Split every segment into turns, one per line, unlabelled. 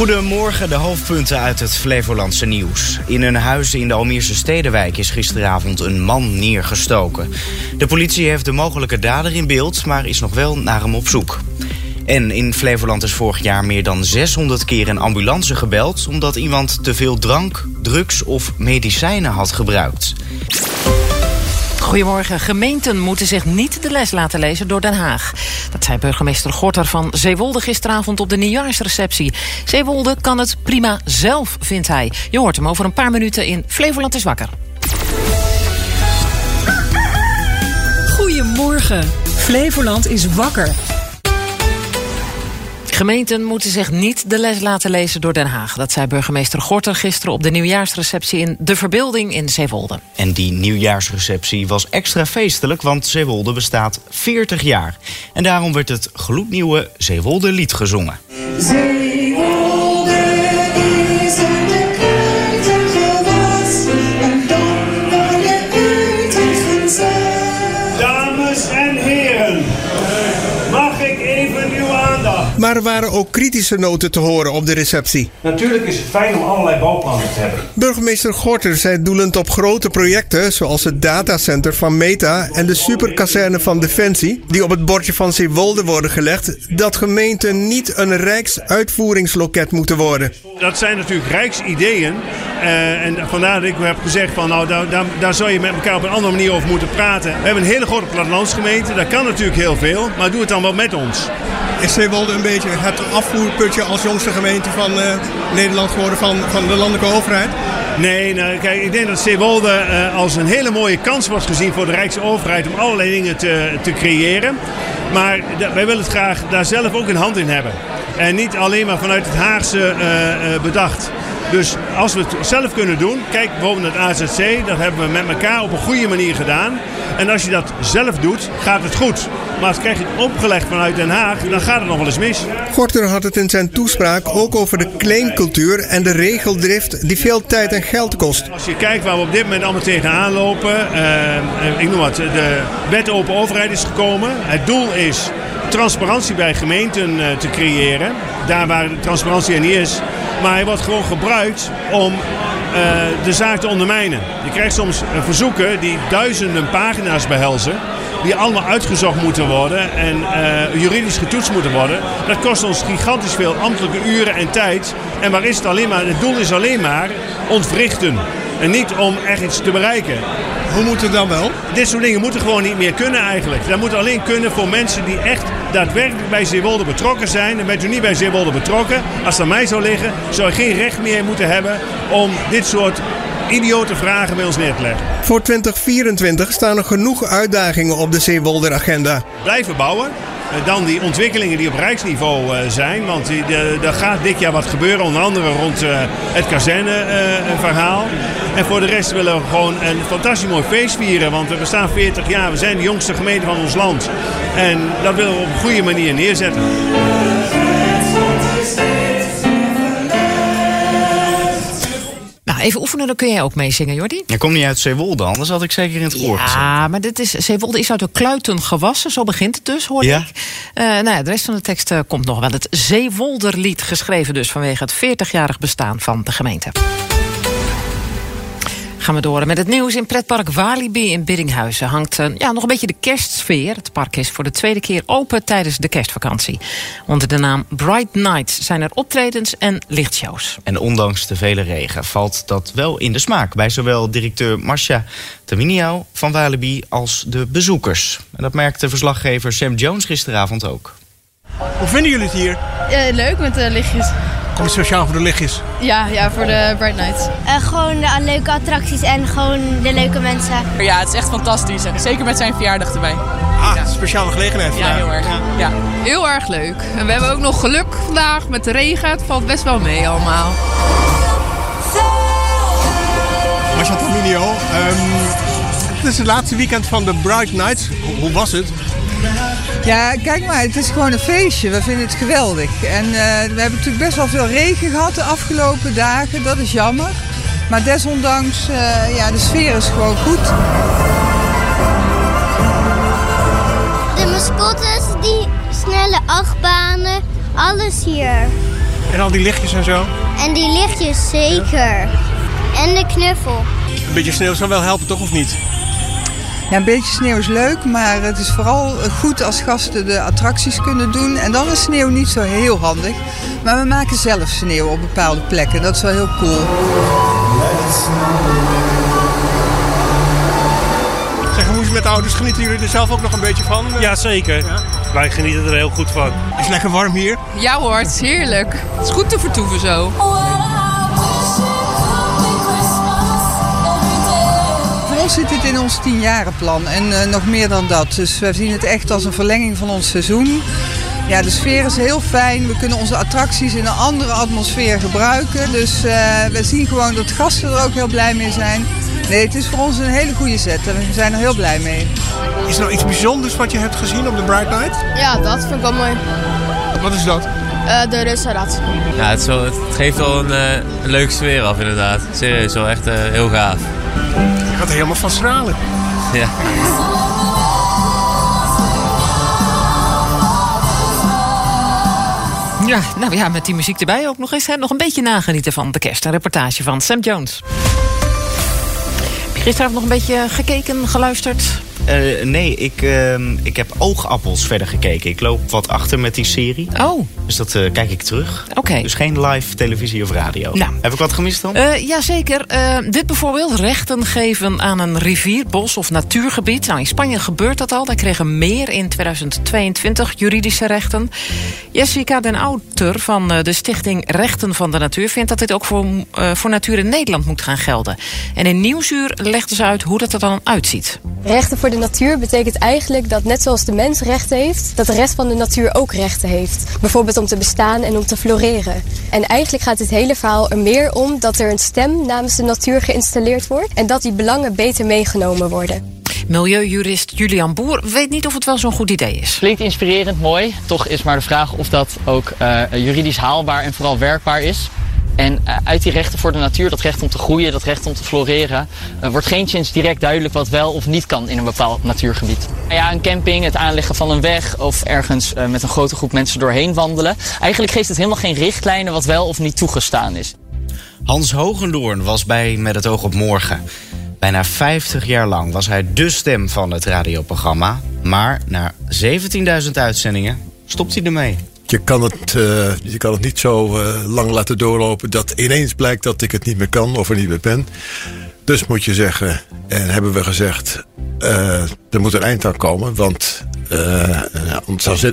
Goedemorgen, de hoofdpunten uit het Flevolandse nieuws. In een huis in de Almeerse Stedenwijk is gisteravond een man neergestoken. De politie heeft de mogelijke dader in beeld, maar is nog wel naar hem op zoek. En in Flevoland is vorig jaar meer dan 600 keer een ambulance gebeld... omdat iemand te veel drank, drugs of medicijnen had gebruikt.
Goedemorgen. Gemeenten moeten zich niet de les laten lezen door Den Haag. Dat zei burgemeester Gorter van Zeewolde gisteravond op de nieuwjaarsreceptie. Zeewolde kan het prima zelf, vindt hij. Je hoort hem over een paar minuten in Flevoland is wakker.
Goedemorgen. Flevoland is wakker.
Gemeenten moeten zich niet de les laten lezen door Den Haag. Dat zei burgemeester Gorter gisteren op de nieuwjaarsreceptie in De Verbeelding in Zeewolde.
En die nieuwjaarsreceptie was extra feestelijk, want Zeewolde bestaat 40 jaar. En daarom werd het gloednieuwe Zeewolde lied gezongen.
Maar er waren ook kritische noten te horen op de receptie.
Natuurlijk is het fijn om allerlei bouwplannen te hebben.
Burgemeester Gorter zei doelend op grote projecten zoals het datacenter van Meta en de superkazerne van Defensie, die op het bordje van Zeewolde worden gelegd, dat gemeenten niet een rijksuitvoeringsloket moeten worden.
Dat zijn natuurlijk rijksideeën. Eh, en vandaar dat ik heb gezegd van nou, daar, daar, daar zou je met elkaar op een andere manier over moeten praten. We hebben een hele grote plattelandsgemeente, daar kan natuurlijk heel veel, maar doe het dan wel met ons.
Is Zeewolde een beetje het afvoerputje als jongste gemeente van eh, Nederland geworden van, van de landelijke overheid?
Nee, nou, kijk, ik denk dat Zeewolde eh, als een hele mooie kans wordt gezien voor de Rijksoverheid om allerlei dingen te, te creëren. Maar wij willen het graag daar zelf ook een hand in hebben. En niet alleen maar vanuit het Haagse bedacht. Dus als we het zelf kunnen doen, kijk bijvoorbeeld naar het AZC, dat hebben we met elkaar op een goede manier gedaan. En als je dat zelf doet, gaat het goed. Maar als krijg je het opgelegd vanuit Den Haag, dan gaat het nog wel eens mis.
Gorter had het in zijn toespraak ook over de claimcultuur en de regeldrift die veel tijd en geld kost.
Als je kijkt waar we op dit moment allemaal tegenaan lopen. eh, eh, ik noem wat, de wet open overheid is gekomen. Het doel is transparantie bij gemeenten eh, te creëren. Daar waar de transparantie er niet is. Maar hij wordt gewoon gebruikt om eh, de zaak te ondermijnen. Je krijgt soms eh, verzoeken die duizenden pagina's behelzen. Die allemaal uitgezocht moeten worden en eh, juridisch getoetst moeten worden. Dat kost ons gigantisch veel ambtelijke uren en tijd. En waar is het alleen maar? Het doel is alleen maar ontwrichten. En niet om echt iets te bereiken.
Hoe moet het dan wel?
Dit soort dingen moeten gewoon niet meer kunnen eigenlijk. Dat moet alleen kunnen voor mensen die echt daadwerkelijk bij Zeewolde betrokken zijn. En bent u niet bij Zeewolde betrokken, als aan mij zou liggen, zou je geen recht meer moeten hebben om dit soort idiote vragen bij ons neer te leggen.
Voor 2024 staan er genoeg uitdagingen op de Zeewolder-agenda.
Blijven bouwen. Eh, Dan die ontwikkelingen die op rijksniveau eh, zijn. Want er gaat dit jaar wat gebeuren. Onder andere rond eh, het kazerneverhaal. en voor de rest willen we gewoon een fantastisch mooi feest vieren. Want we bestaan 40 jaar. We zijn de jongste gemeente van ons land. En dat willen we op een goede manier neerzetten.
Nou, even oefenen, dan kun jij ook meezingen, Jordi.
Je komt niet uit Zeewolde, anders had ik zeker in het koor gezet.
Ja, maar dit is, Zeewolde is uit de kluiten gewassen. Zo begint het dus, hoor
Ja.
ik. Eh, nou ja, de rest van de tekst eh, komt nog wel. Het Zeewolderlied, geschreven dus vanwege het 40-jarig bestaan van de gemeente. Gaan we door met het nieuws. In pretpark Walibi in Biddinghuizen hangt eh, ja, nog een beetje de kerstsfeer. Het park is voor de tweede keer open tijdens de kerstvakantie. Onder de naam Bright Nights zijn er optredens en lichtshows.
En ondanks de vele regen valt dat wel in de smaak... bij zowel directeur Marcia Terminio van Walibi als de bezoekers. En dat merkte verslaggever Sam Jones gisteravond ook.
Hoe vinden jullie het hier?
Eh, leuk met de lichtjes.
Speciaal voor de lichtjes?
Ja, ja, voor de Bright Nights.
Eh, gewoon de leuke attracties en gewoon de leuke mensen.
Ja, het is echt fantastisch. En zeker met zijn verjaardag erbij.
Ah, speciale gelegenheid
Ja, heel erg. Ja.
Heel erg leuk. En we hebben ook nog geluk vandaag met de regen. Het valt best wel mee allemaal.
Marcel Terminio, ehm, het is het laatste weekend van de Bright Nights. Hoe was het?
Ja, kijk maar, het is gewoon een feestje. We vinden het geweldig. En eh, we hebben natuurlijk best wel veel regen gehad de afgelopen dagen. Dat is jammer. Maar desondanks, eh, ja, de sfeer is gewoon goed.
De mascottes, die snelle achtbanen, alles hier.
En al die lichtjes en zo.
En die lichtjes zeker. En de knuffel.
Een beetje sneeuw zou wel helpen, toch of niet?
Ja, een beetje sneeuw is leuk, maar het is vooral goed als gasten de attracties kunnen doen. En dan is sneeuw niet zo heel handig. Maar we maken zelf sneeuw op bepaalde plekken. Dat is wel heel cool.
Zeg, hoe is het met de ouders? Genieten jullie er zelf ook nog een beetje van?
Ja, zeker. Wij genieten er heel goed van.
Is het lekker warm hier?
Ja hoor, het is heerlijk. Het is goed te vertoeven zo.
Ons zit dit in ons tienjarenplan en eh, nog meer dan dat. Dus we zien het echt als een verlenging van ons seizoen. Ja, de sfeer is heel fijn. We kunnen onze attracties in een andere atmosfeer gebruiken. Dus eh, we zien gewoon dat de gasten er ook heel blij mee zijn. Nee, het is voor ons een hele goede set en we zijn er heel blij mee.
Is er nou iets bijzonders wat je hebt gezien op de Bright Night?
Ja, dat vind ik wel mooi.
Wat is dat?
Eh, de rustaurat.
Ja, het, wel- het geeft wel een, een leuke sfeer af inderdaad. Serieus, wel echt eh, heel gaaf.
Gaat helemaal van stralen.
Ja.
Ja, nou ja, met die muziek erbij ook nog eens. Hè, nog een beetje nagenieten van de kerst. Een reportage van Sam Jones. Heb je gisteravond nog een beetje gekeken, geluisterd?
Eh, nee, ik, ehm, ik heb oogappels verder gekeken. Ik loop wat achter met die serie.
Oh.
Dus dat eh, kijk ik terug.
Oké.
Dus geen live televisie of radio.
Nou.
Heb ik wat gemist dan?
Eh jazeker. Eh dit bijvoorbeeld, rechten geven aan een rivier, bos of natuurgebied. Nou, in Spanje gebeurt dat al. Daar kregen meer in 2022 juridische rechten. Jessica den Outer van eh, de stichting Rechten van de Natuur... vindt dat dit ook voor, eh, voor natuur in Nederland moet gaan gelden. En in Nieuwsuur legde ze uit hoe dat er dan uitziet.
Rechten voor de natuur betekent eigenlijk dat net zoals de mens rechten heeft, dat de rest van de natuur ook rechten heeft. Bijvoorbeeld om te bestaan en om te floreren. En eigenlijk gaat dit hele verhaal er meer om dat er een stem namens de natuur geïnstalleerd wordt en dat die belangen beter meegenomen worden.
Milieujurist Julian Boer weet niet of het wel zo'n goed idee is.
Klinkt inspirerend mooi. Toch is maar de vraag of dat ook eh, juridisch haalbaar en vooral werkbaar is. En eh, uit die rechten voor de natuur, dat recht om te groeien, dat recht om te floreren, eh, wordt geen sinds direct duidelijk wat wel of niet kan in een bepaald natuurgebied. Ja, een camping, het aanleggen van een weg of ergens eh, met een grote groep mensen doorheen wandelen. Eigenlijk geeft het helemaal geen richtlijnen wat wel of niet toegestaan is.
Hans Hogendoorn was bij Met het oog op morgen. Bijna 50 jaar lang was hij dé stem van het radioprogramma. Maar na 17.000 uitzendingen stopt hij ermee.
Je kan het, eh, je kan het niet zo eh, lang laten doorlopen dat ineens blijkt dat ik het niet meer kan of er niet meer ben. Dus moet je zeggen, en hebben we gezegd, eh, er moet een eind aan komen. Want ja,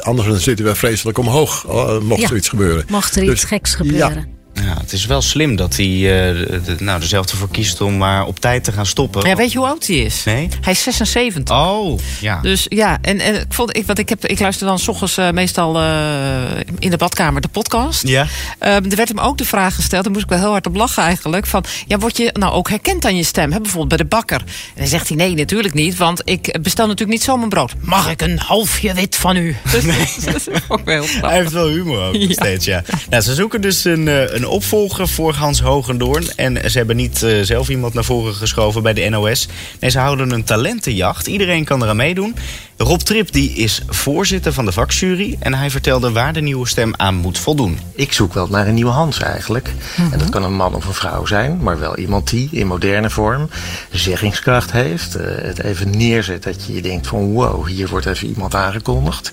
anders, dan zitten we vreselijk omhoog, eh, mocht
Ja,
er iets gebeuren.
Mocht er iets
Dus,
geks gebeuren.
ja.
Ja, het is wel slim dat hij de- nou, er zelf ervoor kiest om maar op tijd te gaan stoppen.
Ja, weet je hoe oud hij is?
Nee?
Hij is 76.
Oh, ja.
Dus ja, en, en ik, vond, ik, wat ik, heb, ik luister dan s ochtends eh, meestal eh, in de badkamer de podcast.
Ja.
Ehm, er werd hem ook de vraag gesteld, daar moest ik wel heel hard op lachen eigenlijk. Van, ja, word je nou ook herkend aan je stem? Hè? Bijvoorbeeld bij de bakker. En dan zegt hij, nee, natuurlijk niet, want ik bestel natuurlijk niet zo mijn brood. Mag ik een halfje wit van u? Dus dat is ook wel heel grappig.
Hij heeft wel humor ook nog
Ja.
steeds, ja. Nou, ze zoeken dus een, een opvolger voor Hans Hogendoorn. En ze hebben niet eh, zelf iemand naar voren geschoven bij de NOS. Nee, ze houden een talentenjacht. Iedereen kan eraan meedoen. Rob Trip die is voorzitter van de vakjury. En hij vertelde waar de nieuwe stem aan moet voldoen.
Ik zoek wel naar een nieuwe Hans eigenlijk. En dat kan een man of een vrouw zijn, maar wel iemand die in moderne vorm zeggingskracht heeft. eh, het even neerzet dat je je denkt van wow, hier wordt even iemand aangekondigd.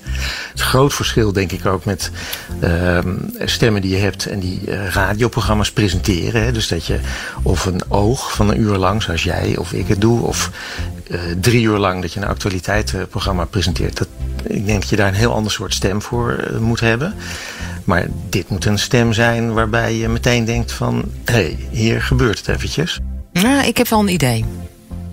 Het groot verschil denk ik ook met ehm, stemmen die je hebt en die eh, radioprogramma's presenteren. Hè. Dus dat je of een oog van een uur lang, zoals jij of ik het doe, of eh, drie uur lang dat je een actualiteitenprogramma presenteert. Dat, ik denk dat je daar een heel ander soort stem voor eh, moet hebben. Maar dit moet een stem zijn waarbij je meteen denkt van... hé, hey, hier gebeurt het eventjes.
Nou, ik heb wel een idee.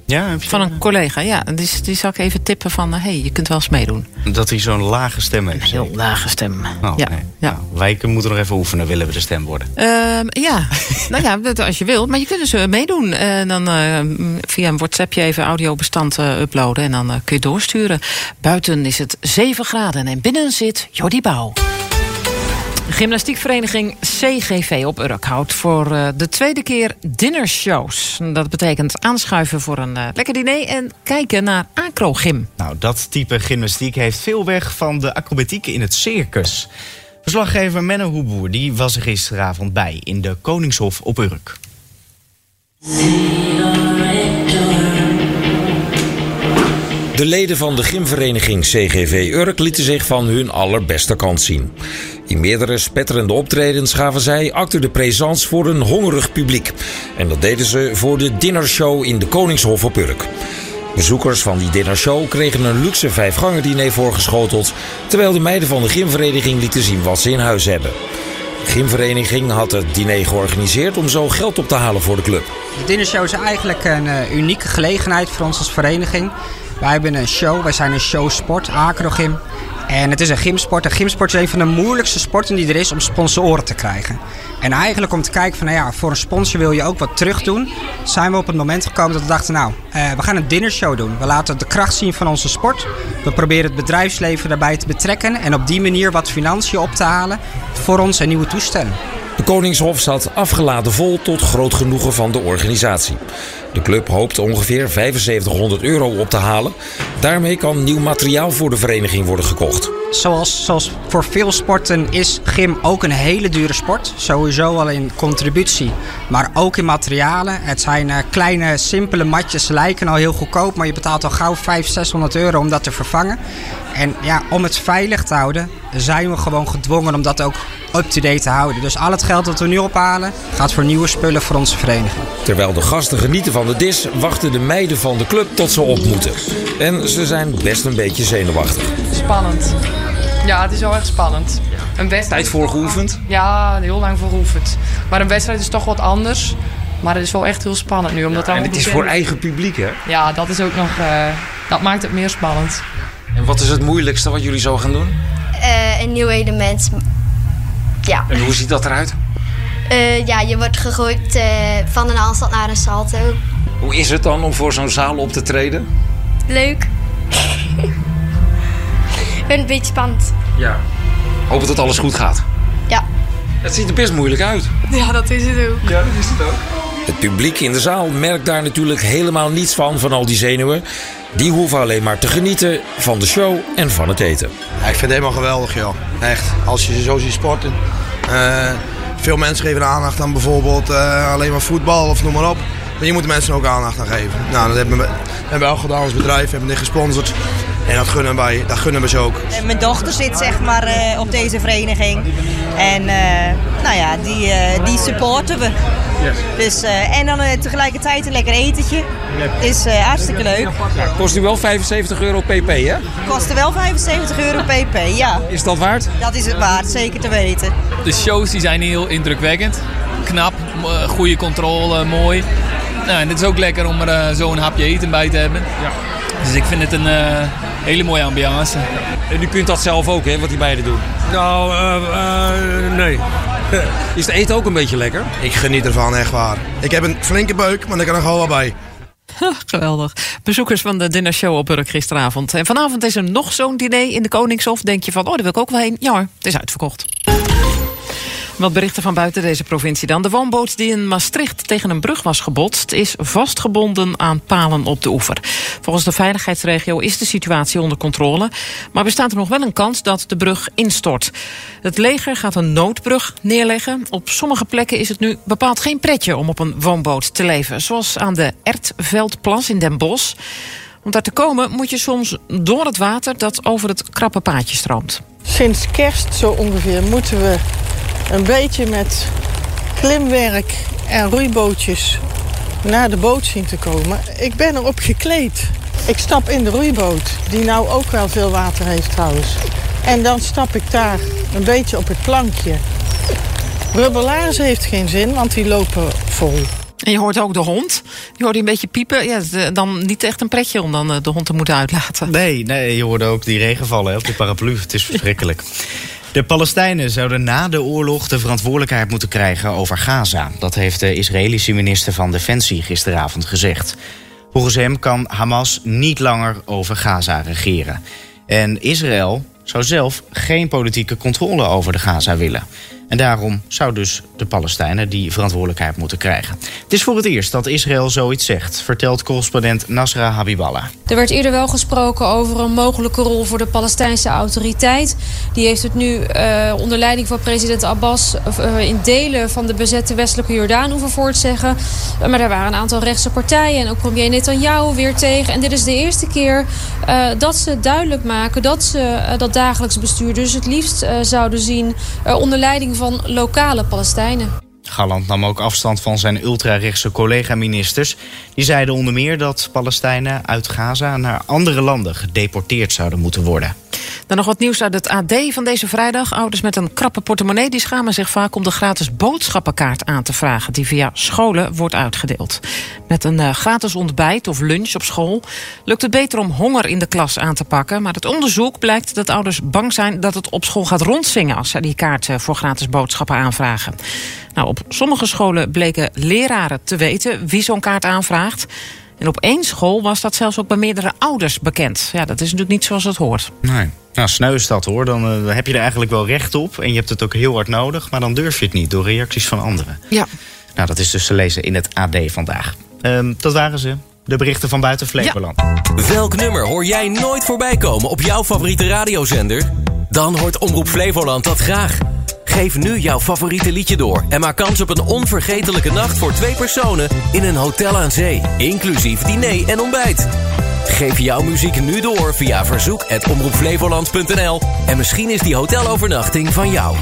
Ja,
Van een collega, ja. Die, die zal ik even tippen van, hé, hey, je kunt wel eens meedoen.
Dat hij zo'n lage stem heeft.
Een heel lage stem.
Oh,
ja.
nee. Nou, wij moeten nog even oefenen, willen we de stem worden.
Ehm, ja, nou ja, dat als je wil. Maar je kunt dus eh, meedoen. En dan eh, via een WhatsAppje even audiobestand eh, uploaden. En dan eh, kun je doorsturen. Buiten is het 7 graden en binnen zit Jordi Bouw. Gymnastiekvereniging CGV op Urk houdt voor eh, de tweede keer dinnershows. Dat betekent aanschuiven voor een eh, lekker diner en kijken naar acrogym.
Nou, dat type gymnastiek heeft veel weg van de acrobatiek in het circus. Verslaggever Menno Hoeboer die was er gisteravond bij in de Koningshof op Urk.
De leden van de gymvereniging CGV Urk lieten zich van hun allerbeste kant zien. In meerdere spetterende optredens gaven zij acte de présence voor een hongerig publiek. En dat deden ze voor de dinnershow in de Koningshof op Urk. Bezoekers van die dinnershow kregen een luxe vijfgangen diner voorgeschoteld, terwijl de meiden van de gymvereniging lieten zien wat ze in huis hebben. De gymvereniging had het diner georganiseerd om zo geld op te halen voor de club.
De dinnershow is eigenlijk een eh, unieke gelegenheid voor ons als vereniging. Wij hebben een show, wij zijn een showsport, acrogym. En het is een gymsport. En gymsport is een van de moeilijkste sporten die er is om sponsoren te krijgen. En eigenlijk om te kijken van, nou ja, voor een sponsor wil je ook wat terug doen. Zijn we op het moment gekomen dat we dachten, nou, eh, we gaan een dinnershow doen. We laten de kracht zien van onze sport. We proberen het bedrijfsleven daarbij te betrekken. En op die manier wat financiën op te halen voor ons en nieuwe toestellen.
De Koningshof zat afgeladen vol tot groot genoegen van de organisatie. De club hoopt ongeveer 7500 euro op te halen. Daarmee kan nieuw materiaal voor de vereniging worden gekocht.
Zoals, zoals voor veel sporten is gym ook een hele dure sport. Sowieso al in contributie, maar ook in materialen. Het zijn eh, kleine, simpele matjes, lijken al heel goedkoop, maar je betaalt al gauw 500, 600 euro om dat te vervangen. En ja, om het veilig te houden, zijn we gewoon gedwongen om dat ook up-to-date te houden. Dus al het geld dat we nu ophalen, gaat voor nieuwe spullen voor onze vereniging.
Terwijl de gasten genieten van de dis, wachten de meiden van de club tot ze op moeten. En ze zijn best een beetje zenuwachtig.
Spannend. Ja, het is wel echt spannend. Een wedstrijd.
Tijd voor geoefend?
Ja, heel lang voor geoefend. Maar een wedstrijd is toch wat anders. Maar het is wel echt heel spannend nu. Omdat
En
allemaal
het is voor eigen publiek, hè?
Ja, dat is ook nog. eh, dat maakt het meer spannend.
En wat is het moeilijkste wat jullie zo gaan doen?
Eh, een nieuw element. Ja.
En hoe ziet dat eruit?
Eh, ja, je wordt gegooid eh, van een handstand naar een salto.
Hoe is het dan om voor zo'n zaal op te treden?
Leuk. een beetje spannend.
Ja. Hoop dat alles goed gaat.
Ja.
Het ziet er best moeilijk uit.
Ja, dat is het ook.
Ja, dat is het ook.
Het publiek in de zaal merkt daar natuurlijk helemaal niets van, van al die zenuwen. Die hoeven alleen maar te genieten van de show en van het eten.
Ik vind het helemaal geweldig, joh. Echt. Als je zo ziet sporten. Eh, veel mensen geven aandacht aan bijvoorbeeld eh, alleen maar voetbal of noem maar op. Maar je moet de mensen ook aandacht aan geven. Nou, dat hebben we, hebben we gedaan als bedrijf. We hebben dit gesponsord. En dat gunnen wij, dat gunnen we ze ook.
En Mijn dochter zit zeg maar eh, op deze vereniging. En eh, nou ja, die, eh, die supporten we. Dus, eh, en dan eh, tegelijkertijd een lekker etentje. Is eh, hartstikke leuk.
Kost u wel 75 euro pp, hè?
Kostte wel 75 euro pp, ja.
Is dat waard?
Dat is het waard, zeker te weten.
De shows die zijn heel indrukwekkend. Knap, goede controle, mooi. Nou, en het is ook lekker om er zo een hapje eten bij te hebben. Dus ik vind het een eh, hele mooie ambiance.
En u kunt dat zelf ook, hè, wat die beiden doen?
Nou, eh, nee.
Is het eten ook een beetje lekker?
Ik geniet ervan, echt waar. Ik heb een flinke beuk, maar daar kan er gewoon wel bij.
Geweldig. Bezoekers van de dinnershow op Urk gisteravond. En vanavond is er nog zo'n diner in de Koningshof. Denk je van, oh, daar wil ik ook wel heen. Ja hoor, het is uitverkocht. Wat berichten van buiten deze provincie dan. De woonboot die in Maastricht tegen een brug was gebotst... is vastgebonden aan palen op de oever. Volgens de veiligheidsregio is de situatie onder controle. Maar bestaat er nog wel een kans dat de brug instort. Het leger gaat een noodbrug neerleggen. Op sommige plekken is het nu bepaald geen pretje om op een woonboot te leven. Zoals aan de Ertveldplas in Den Bosch. Om daar te komen moet je soms door het water dat over het krappe paadje stroomt.
Sinds kerst zo ongeveer moeten we een beetje met klimwerk en roeibootjes naar de boot zien te komen. Ik ben erop gekleed. Ik stap in de roeiboot, die nou ook wel veel water heeft trouwens. En dan stap ik daar een beetje op het plankje. Rubberlaarzen heeft geen zin, want die lopen vol.
En je hoort ook de hond. Die hoort een beetje piepen. Ja, dan niet echt een pretje om dan eh, de hond te moeten uitlaten.
Nee, nee, je hoorde ook die regen vallen hè, op de paraplu. Het is verschrikkelijk. De Palestijnen zouden na de oorlog de verantwoordelijkheid moeten krijgen over Gaza. Dat heeft de Israëlische minister van Defensie gisteravond gezegd. Volgens hem kan Hamas niet langer over Gaza regeren. En Israël zou zelf geen politieke controle over de Gaza willen. En daarom zou dus de Palestijnen die verantwoordelijkheid moeten krijgen. Het is voor het eerst dat Israël zoiets zegt, vertelt correspondent Nasra Habiballah.
Er werd eerder wel gesproken over een mogelijke rol voor de Palestijnse autoriteit. Die heeft het nu uh, onder leiding van president Abbas uh, in delen van de bezette westelijke Jordaan hoeven voortzeggen. Maar er waren een aantal rechtse partijen en ook premier Netanyahu weer tegen. En dit is de eerste keer dat ze duidelijk maken dat ze dat dagelijks bestuur dus het liefst zouden zien onder leiding van lokale Palestijnen.
Galland nam ook afstand van zijn ultrarechtse collega-ministers. Die zeiden onder meer dat Palestijnen uit Gaza naar andere landen gedeporteerd zouden moeten worden.
Dan nog wat nieuws uit het AD van deze vrijdag. Ouders met een krappe portemonnee die schamen zich vaak om de gratis boodschappenkaart aan te vragen die via scholen wordt uitgedeeld. Met een uh, gratis ontbijt of lunch op school lukt het beter om honger in de klas aan te pakken. Maar het onderzoek blijkt dat ouders bang zijn dat het op school gaat rondzingen als ze die kaart voor gratis boodschappen aanvragen. Nou, op sommige scholen bleken leraren te weten wie zo'n kaart aanvraagt. En op één school was dat zelfs ook bij meerdere ouders bekend. Ja, dat is natuurlijk niet zoals het hoort.
Nee. Nou, sneu is dat hoor. Dan uh, heb je er eigenlijk wel recht op. En je hebt het ook heel hard nodig. Maar dan durf je het niet door reacties van anderen.
Ja.
Nou, dat is dus te lezen in het AD vandaag. Um, dat waren ze. De berichten van buiten Flevoland.
Ja. Welk nummer hoor jij nooit voorbij komen op jouw favoriete radiozender? Dan hoort Omroep Flevoland dat graag. Geef nu jouw favoriete liedje door en maak kans op een onvergetelijke nacht voor twee personen in een hotel aan zee, inclusief diner en ontbijt. Geef jouw muziek nu door via verzoek@omroepflevoland.nl en misschien is die hotelovernachting van jou.